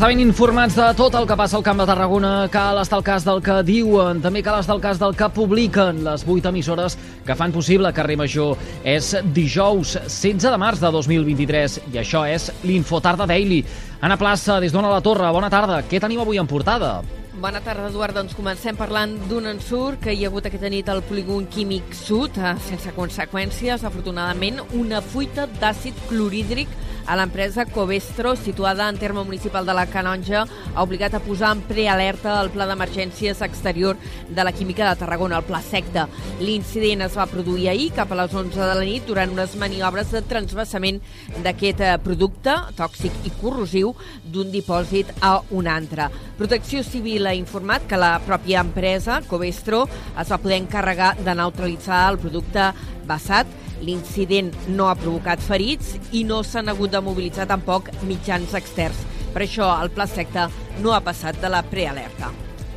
Estar ben informats de tot el que passa al Camp de Tarragona, cal estar al cas del que diuen, també cal estar al cas del que publiquen les vuit emissores que fan possible Carrer Major. És dijous 16 de març de 2023 i això és l'Infotarda Daily. Anna Plaça, des d'Ona la Torre, bona tarda. Què tenim avui en portada? Bona tarda, Eduard. Doncs comencem parlant d'un ensurt que hi ha hagut aquesta nit al polígon químic sud, eh, sense conseqüències, afortunadament, una fuita d'àcid clorhídric a l'empresa Covestro, situada en terme municipal de la Canonja, ha obligat a posar en prealerta el pla d'emergències exterior de la Química de Tarragona, el Pla Secta. L'incident es va produir ahir, cap a les 11 de la nit, durant unes maniobres de transvasament d'aquest eh, producte tòxic i corrosiu d'un dipòsit a un altre. Protecció Civil ha informat que la pròpia empresa, Covestro, es va poder encarregar de neutralitzar el producte basat L'incident no ha provocat ferits i no s'han hagut de mobilitzar tampoc mitjans externs. Per això el Pla Secta no ha passat de la prealerta.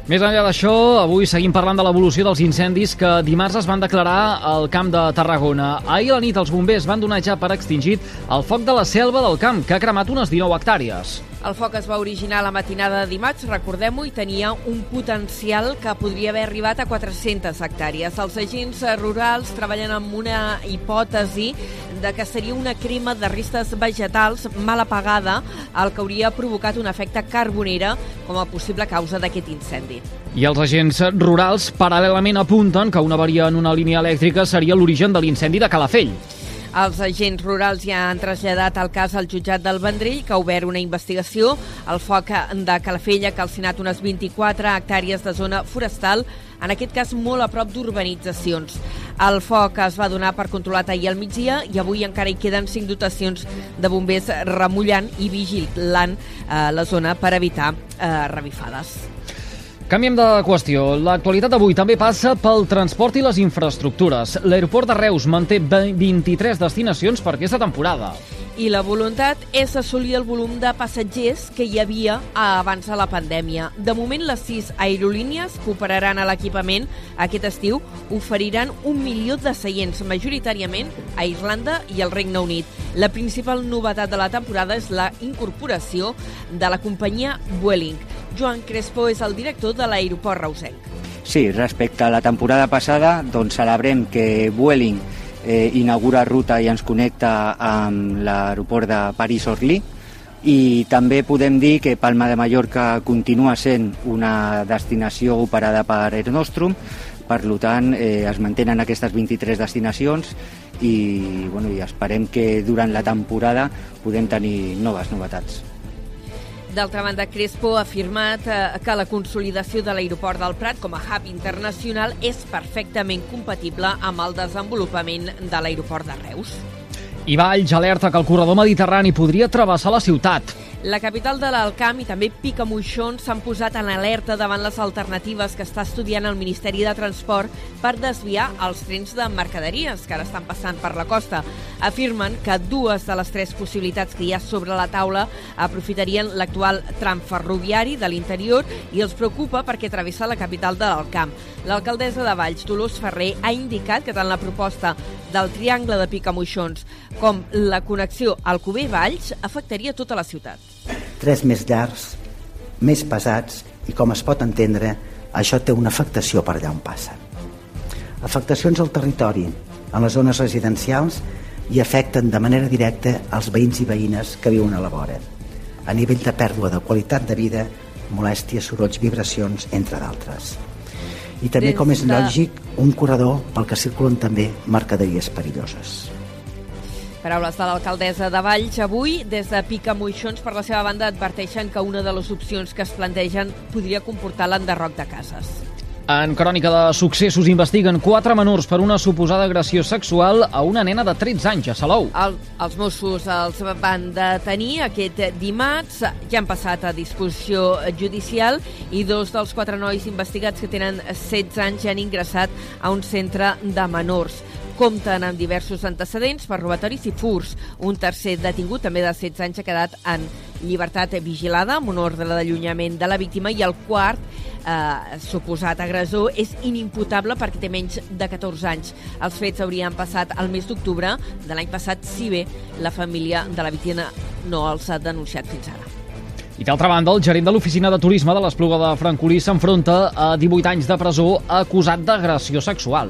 Més enllà d'això, avui seguim parlant de l'evolució dels incendis que dimarts es van declarar al Camp de Tarragona. Ahir a la nit els bombers van donar ja per extingit el foc de la selva del camp, que ha cremat unes 19 hectàrees. El foc es va originar la matinada de dimarts, recordem-ho, i tenia un potencial que podria haver arribat a 400 hectàrees. Els agents rurals treballen amb una hipòtesi de que seria una crema de restes vegetals mal apagada, el que hauria provocat un efecte carbonera com a possible causa d'aquest incendi. I els agents rurals paral·lelament apunten que una avaria en una línia elèctrica seria l'origen de l'incendi de Calafell. Els agents rurals ja han traslladat el cas al jutjat del Vendrell, que ha obert una investigació. El foc de Calafella ha calcinat unes 24 hectàrees de zona forestal, en aquest cas molt a prop d'urbanitzacions. El foc es va donar per controlat ahir al migdia i avui encara hi queden cinc dotacions de bombers remullant i vigilant eh, la zona per evitar eh, revifades. Canviem de qüestió. L'actualitat d'avui també passa pel transport i les infraestructures. L'aeroport de Reus manté 23 destinacions per aquesta temporada. I la voluntat és assolir el volum de passatgers que hi havia abans de la pandèmia. De moment, les sis aerolínies que operaran a l'equipament aquest estiu oferiran un milió de seients, majoritàriament a Irlanda i al Regne Unit. La principal novetat de la temporada és la incorporació de la companyia Vueling. Joan Crespo és el director de l'aeroport reusenc. Sí, respecte a la temporada passada, doncs celebrem que Vueling eh, inaugura ruta i ens connecta amb l'aeroport de París-Orly i també podem dir que Palma de Mallorca continua sent una destinació operada per Air Nostrum, per tant eh, es mantenen aquestes 23 destinacions i, bueno, i esperem que durant la temporada podem tenir noves novetats. D'altra banda, Crespo ha afirmat eh, que la consolidació de l'aeroport del Prat com a hub internacional és perfectament compatible amb el desenvolupament de l'aeroport de Reus. I Valls alerta que el corredor mediterrani podria travessar la ciutat. La capital de l'Alcamp i també Picamoixons s'han posat en alerta davant les alternatives que està estudiant el Ministeri de Transport per desviar els trens de mercaderies que ara estan passant per la costa. Afirmen que dues de les tres possibilitats que hi ha sobre la taula aprofitarien l'actual tram ferroviari de l'interior i els preocupa perquè travessa la capital de l'Alcamp. L'alcaldessa de Valls, Dolors Ferrer, ha indicat que tant la proposta del triangle de Picamoixons com la connexió Alcover-Valls afectaria tota la ciutat tres més llargs, més pesats i com es pot entendre, això té una afectació per allà on passen. Afectacions al territori, en les zones residencials i afecten de manera directa els veïns i veïnes que viuen a la vora, a nivell de pèrdua de qualitat de vida, molèsties, sorolls, vibracions, entre d'altres. I també, com és lògic, un corredor pel que circulen també mercaderies perilloses. Paraules de l'alcaldessa de Valls. Avui, des de Pica Moixons, per la seva banda, adverteixen que una de les opcions que es plantegen podria comportar l'enderroc de cases. En crònica de successos investiguen quatre menors per una suposada agressió sexual a una nena de 13 anys a Salou. El, els Mossos els van detenir aquest dimarts, ja han passat a disposició judicial i dos dels quatre nois investigats que tenen 16 anys ja han ingressat a un centre de menors compten amb diversos antecedents per robatoris i furs. Un tercer detingut, també de 16 anys, ha quedat en llibertat vigilada amb un ordre d'allunyament de la víctima i el quart eh, suposat agressor és inimputable perquè té menys de 14 anys. Els fets haurien passat el mes d'octubre de l'any passat, si bé la família de la víctima no els ha denunciat fins ara. I d'altra banda, el gerent de l'oficina de turisme de l'Espluga de Francolí s'enfronta a 18 anys de presó acusat d'agressió sexual.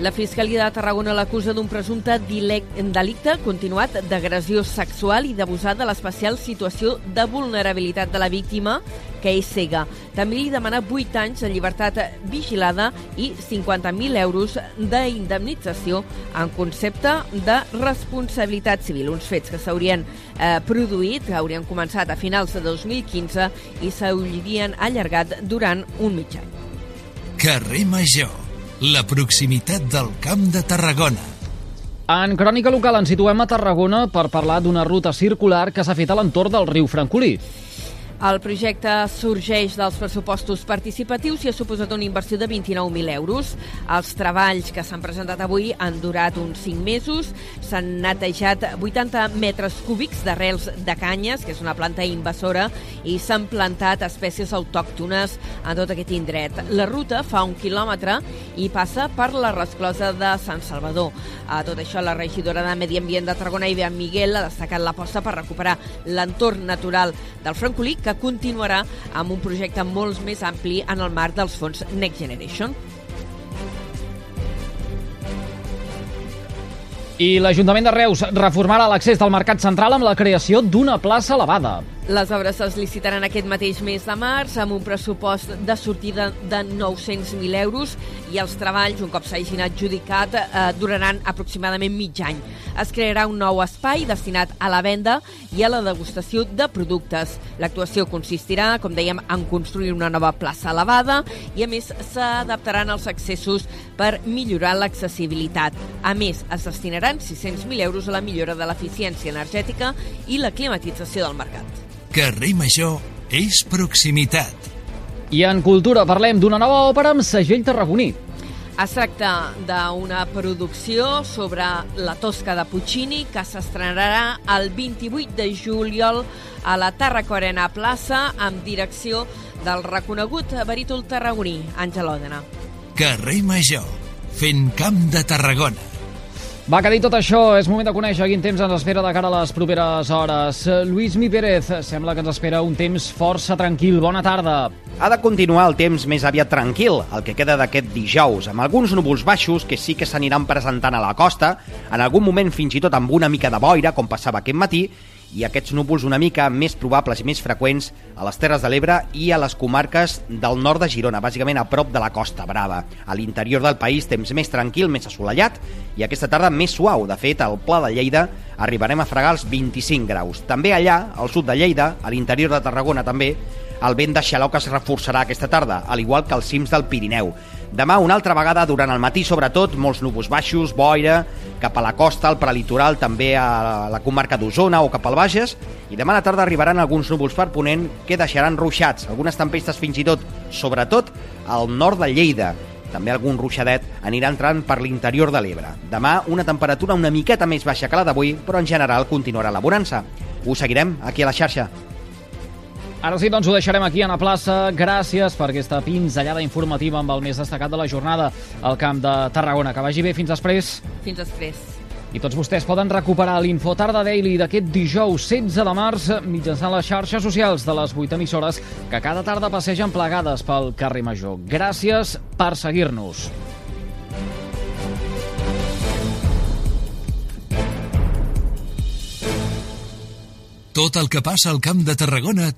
La Fiscalia de Tarragona l'acusa d'un presumpte delicte continuat d'agressió sexual i d'abusar de l'especial situació de vulnerabilitat de la víctima, que és cega. També li demana 8 anys de llibertat vigilada i 50.000 euros d'indemnització en concepte de responsabilitat civil. Uns fets que s'haurien eh, produït, que haurien començat a finals de 2015 i s'haurien allargat durant un mig any. Carrer Major la proximitat del Camp de Tarragona. En crònica local ens situem a Tarragona per parlar d'una ruta circular que s'ha fet a l'entorn del riu Francolí. El projecte sorgeix dels pressupostos participatius i ha suposat una inversió de 29.000 euros. Els treballs que s'han presentat avui han durat uns 5 mesos. S'han netejat 80 metres cúbics d'arrels de canyes, que és una planta invasora, i s'han plantat espècies autòctones en tot aquest indret. La ruta fa un quilòmetre i passa per la resclosa de Sant Salvador. A tot això, la regidora de Medi Ambient de Tarragona, Iber Miguel, ha destacat l'aposta per recuperar l'entorn natural del Francolí, que continuarà amb un projecte molt més ampli en el marc dels fons Next Generation. I l'Ajuntament de Reus reformarà l'accés del Mercat Central amb la creació d'una plaça elevada. Les obres es licitaran aquest mateix mes de març amb un pressupost de sortida de 900.000 euros i els treballs, un cop s'hagin adjudicat, eh, duraran aproximadament mig any. Es crearà un nou espai destinat a la venda i a la degustació de productes. L'actuació consistirà, com dèiem, en construir una nova plaça elevada i, a més, s'adaptaran els accessos per millorar l'accessibilitat. A més, es destinaran 600.000 euros a la millora de l'eficiència energètica i la climatització del mercat. Carrer Major és proximitat. I en cultura parlem d'una nova òpera amb segell tarragoní. Es tracta d'una producció sobre la Tosca de Puccini que s'estrenarà el 28 de juliol a la Tarraco Arena Plaça amb direcció del reconegut barítol tarragoní, Àngel Òdena. Carrer Major, fent camp de Tarragona. Va, que dit tot això, és moment de conèixer quin temps ens espera de cara a les properes hores. Lluís Mi Pérez, sembla que ens espera un temps força tranquil. Bona tarda. Ha de continuar el temps més aviat tranquil, el que queda d'aquest dijous, amb alguns núvols baixos que sí que s'aniran presentant a la costa, en algun moment fins i tot amb una mica de boira, com passava aquest matí, i aquests núvols una mica més probables i més freqüents a les Terres de l'Ebre i a les comarques del nord de Girona, bàsicament a prop de la Costa Brava. A l'interior del país temps més tranquil, més assolellat i aquesta tarda més suau. De fet, al Pla de Lleida arribarem a fregar els 25 graus. També allà, al sud de Lleida, a l'interior de Tarragona també, el vent de xaloc es reforçarà aquesta tarda, al igual que els cims del Pirineu. Demà, una altra vegada, durant el matí, sobretot, molts núvols baixos, boira, cap a la costa, al prelitoral, també a la comarca d'Osona o cap al Bages, i demà a la tarda arribaran alguns núvols per ponent que deixaran ruixats, algunes tempestes fins i tot, sobretot al nord de Lleida. També algun ruixadet anirà entrant per l'interior de l'Ebre. Demà, una temperatura una miqueta més baixa que la d'avui, però en general continuarà la bonança. Ho seguirem aquí a la xarxa. Ara sí, doncs ho deixarem aquí a la plaça. Gràcies per aquesta pinzellada informativa amb el més destacat de la jornada al Camp de Tarragona. Que vagi bé. Fins després. Fins després. I tots vostès poden recuperar l'Infotarda Daily d'aquest dijous 16 de març mitjançant les xarxes socials de les 8 emissores que cada tarda passegen plegades pel carrer Major. Gràcies per seguir-nos. Tot el que passa al Camp de Tarragona